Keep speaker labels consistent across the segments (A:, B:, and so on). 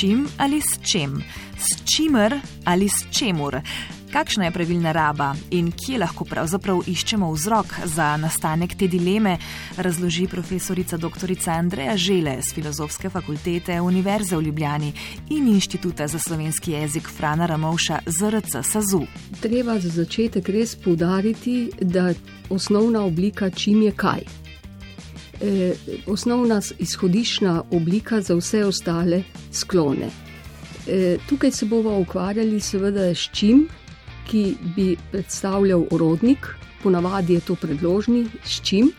A: čim ali s čem, s čimer ali s čemur. Kakšna je pravilna raba in kje lahko pravzaprav iščemo vzrok za nastanek te dileme, razloži profesorica dr. Andreja Žele z Filozofske fakultete Univerze v Ljubljani in Inštituta za slovenski jezik Frana Ramovša ZRC SAZU.
B: Treba za začetek res poudariti, da osnovna oblika čim je kaj. E, osnovna izhodišna oblika za vse ostale sklone. E, tukaj se bomo ukvarjali seveda s čim, ki bi predstavljal orodnik, ponavadi je to predložni, s čim,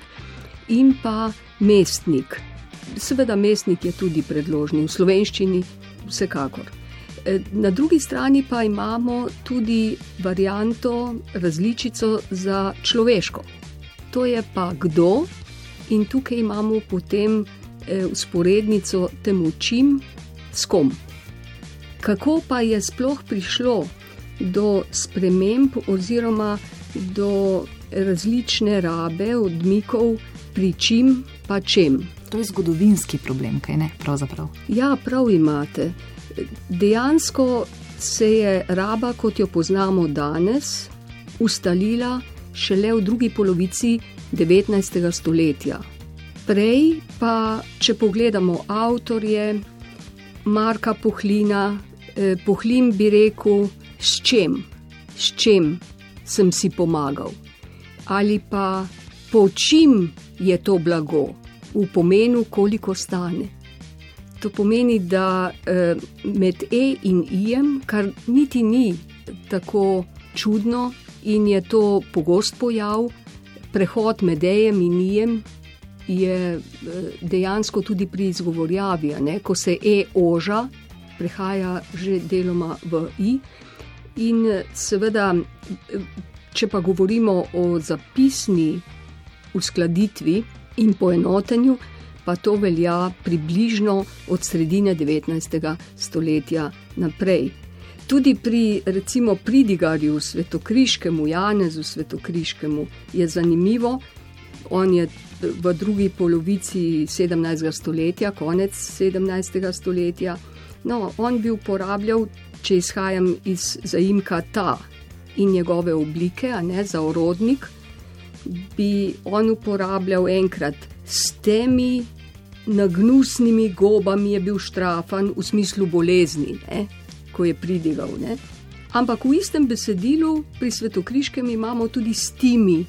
B: in pa mestnik. Seveda, mestnik je tudi predložni v slovenščini, vsekakor. E, na drugi strani pa imamo tudi varianto, različico za človeško. To je pa kdo, in tukaj imamo potem usporednico e, temu čim, s kom. Kako pa je sploh prišlo do sprememb oziroma do različne rabe, odmikov, pri čim pa čem.
A: To je zgodovinski problem, kaj ne? Pravzaprav.
B: Ja, prav imate. Dejansko se je raba, kot jo poznamo danes, ustalila šele v drugi polovici 19. stoletja. Prej pa, če pogledamo avtorje, Marka Pohlina, eh, Pohlin bi rekel, s čem, s čem sem si pomagal, ali pa po čim je to blago, v pomenu, koliko stane. To pomeni, da eh, med E in I, kar niti ni tako čudno in je to pogost pojav, prehod med E in I je eh, dejansko tudi pri izgovorjavi, ko se E oža, prehaja že deloma v I. In seveda, če pa govorimo o zapisni uskladitvi in poenotenju, pa to velja približno od sredine 19. stoletja naprej. Tudi pri recimo pridigarju svetokriškemu, Janezu svetokriškemu je zanimivo, on je v drugi polovici 17. stoletja, konec 17. stoletja, no, on bi uporabljal če izhajam iz zaimka ta in njegove oblike, a ne za orodnik, bi on uporabljal enkrat s temi nagnusnimi gobami, je bil štrafan v smislu bolezni, ne? Ko je pridigal. Ne? Ampak v istem besedilu pri svetokriškem imamo tudi stimi,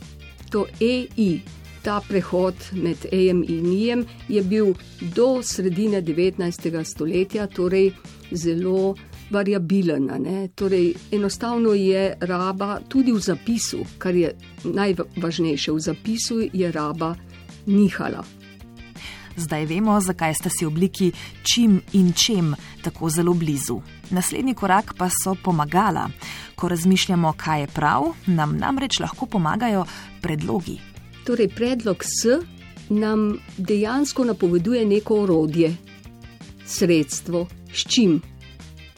B: to EI. Ta prehod med EM in IM je bil do sredine 19. stoletja, torej zelo variabilen. Torej, enostavno je raba tudi v zapisu, kar je najvažnejše. V zapisu je raba nihala.
A: Zdaj vemo, zakaj sta si obliki čim in čem tako zelo blizu. Naslednji korak pa so pomagala. Ko razmišljamo, kaj je prav, nam namreč lahko pomagajo predlogi.
B: Torej, predlog S nam dejansko napoveduje neko orodje, sredstvo, s čim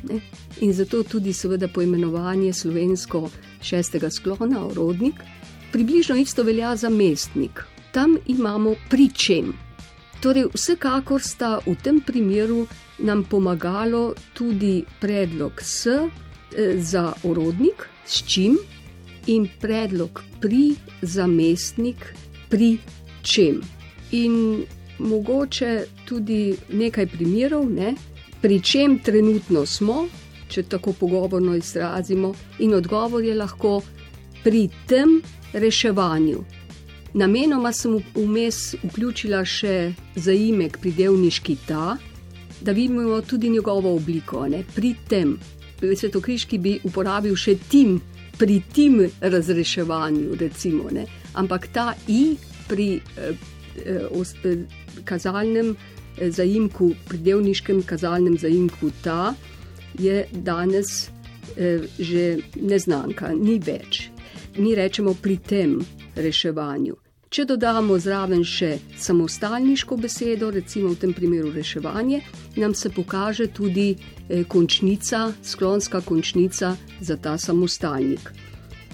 B: Ne? In zato tudi, seveda, poimenovanje slovensko šestega sklona, orodnik. Približno isto velja za mestnik. Tam imamo pričem. Torej, vsekakor sta v tem primeru nam pomagalo tudi predlog S eh, za orodnik, s čim, in predlog pri za mestnik, pri čem. In mogoče tudi nekaj primerov, ne? pri čem trenutno smo, če tako pogovorno izrazimo, in odgovor je lahko pri tem reševanju. Namenoma sem vmes vključila še zaimek pridevniški ta, da vidimo tudi njegovo obliko. Ne? Pri tem, svetokriški bi uporabil še tim, pri tem razreševanju, recimo, ampak ta i pri eh, eh, kazalnem zaimku, pridevniškem kazalnem zaimku ta, je danes eh, že neznanka, ni več. Mi rečemo pri tem reševanju. Če dodamo zraven še samostalniško besedo, recimo v tem primeru reševanje, nam se pokaže tudi eh, končnica, sklonska končnica za ta samostalnik.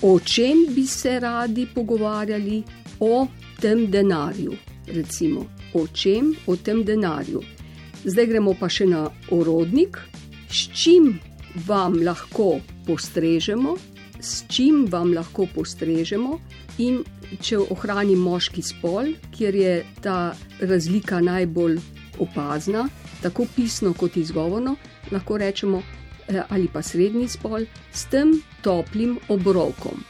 B: O čem bi se radi pogovarjali? O tem denarju, recimo o čem, o tem denarju. Zdaj gremo pa še na orodnik, s čim vam lahko postrežemo, s čim vam lahko postrežemo, in če ohranim moški spol, kjer je ta razlika najbolj opazna, tako pisno kot izgovorno, lahko rečemo, eh, ali pa srednji spol, s tem toplim obrokom.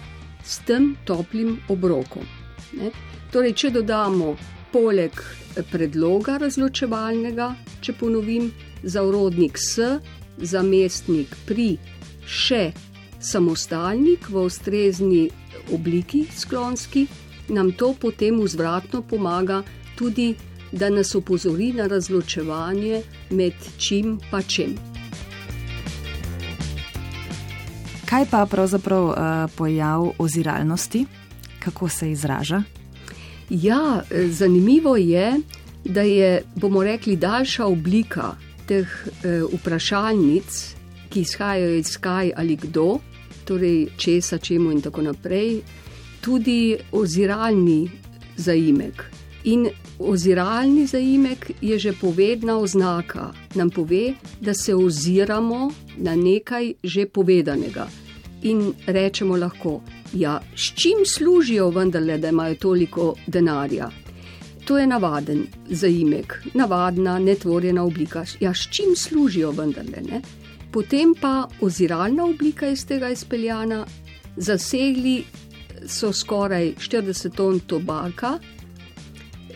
B: S tem toplim obrokom. Ne? Torej, če dodamo poleg predloga razločevalnega, če ponovim, za urodnik s, za mestnik pri, še samostalnik v ustrezni obliki sklonski, nam to potem vzvratno pomaga tudi, da nas opozori na razločevanje med čim pa čem.
A: Kaj pa pravzaprav uh, pojav oziralnosti, kako se izraža?
B: Ja, zanimivo je, da je, bomo rekli, daljša oblika teh uh, vprašalnic, ki izhajajo iz kaj ali kdo, torej česa, čemu in tako naprej, tudi oziralni zaimek. In oziralni zaimek je že povedna oznaka, nam pove, da se oziramo na nekaj že povedanega. In rečemo lahko, ja, s čim služijo vendarle, da imajo toliko denarja. To je navaden zaimek, navadna, netvorjena oblika. Ja, s čim služijo vendarle? Ne? Potem pa oziralna oblika iz tega izpeljana, zasegli so skoraj 40 ton tobaka,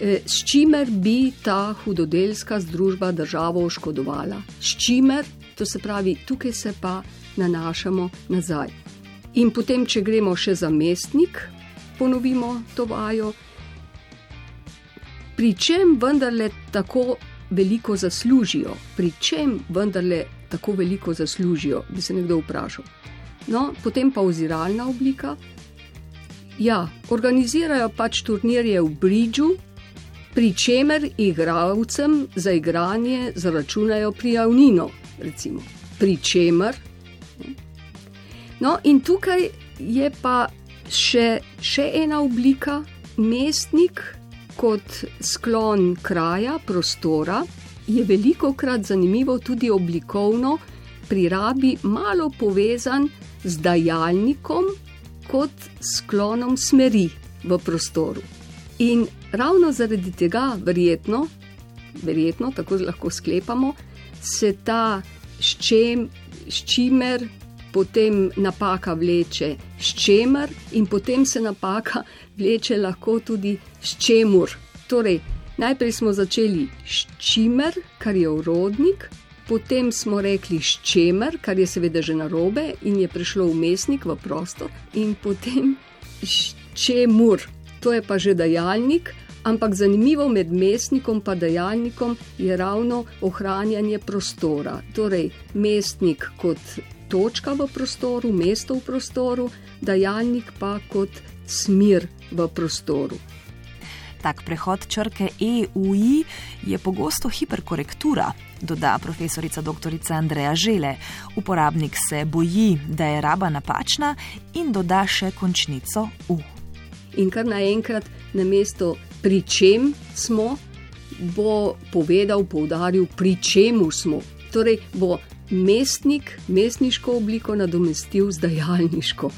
B: eh, s čimer bi ta hudodelska združba državo oškodovala. S čimer, to se pravi, tukaj se pa nanašamo nazaj. In potem, če gremo še za mestnik, ponovimo to vajo, pri čem vendarle tako veliko zaslužijo, pri čem vendarle tako veliko zaslužijo, bi se nekdo vprašal. No, potem pa oziralna oblika. Ja, organizirajo pač turnirje v Bridžu, pri čemer igravcem za igranje zaračunajo prijavnino, recimo. Pri čemer. No, in tukaj je pa še, še ena oblika, mestnik kot sklon kraja, prostora je veliko krat zanimivo tudi oblikovno pri rabi malo povezan z dajalnikom kot sklonom smeri v prostoru. In ravno zaradi tega, verjetno, verjetno tako lahko sklepamo, se ta s, čem, s čimer potem napaka vleče s čemer in potem se napaka vleče lahko tudi s čemur. Torej, Najprej smo začeli s čimer, kar je urodnik, potem smo rekli s čemer, kar je seveda že na robe in je prišlo umestnik v prostor, in potem s čemur, to je pa že dajalnik. Ampak zanimivo med mestnikom in dajalnikom je ravno ohranjanje prostora. Torej, mestnik kot točka v prostoru, mesto v prostoru, dajalnik pa kot smer v prostoru.
A: Tak prehod črke EUI je pogosto hiperkorektura, doda profesorica dr. Andreja Žele. Uporabnik se boji, da je raba napačna in doda še končnico U.
B: In kar naenkrat na mesto, pri čem smo, bo povedal, poudaril, pri čemu smo. Torej bo mestnik, mestniško obliko nadomestil z dajalniško.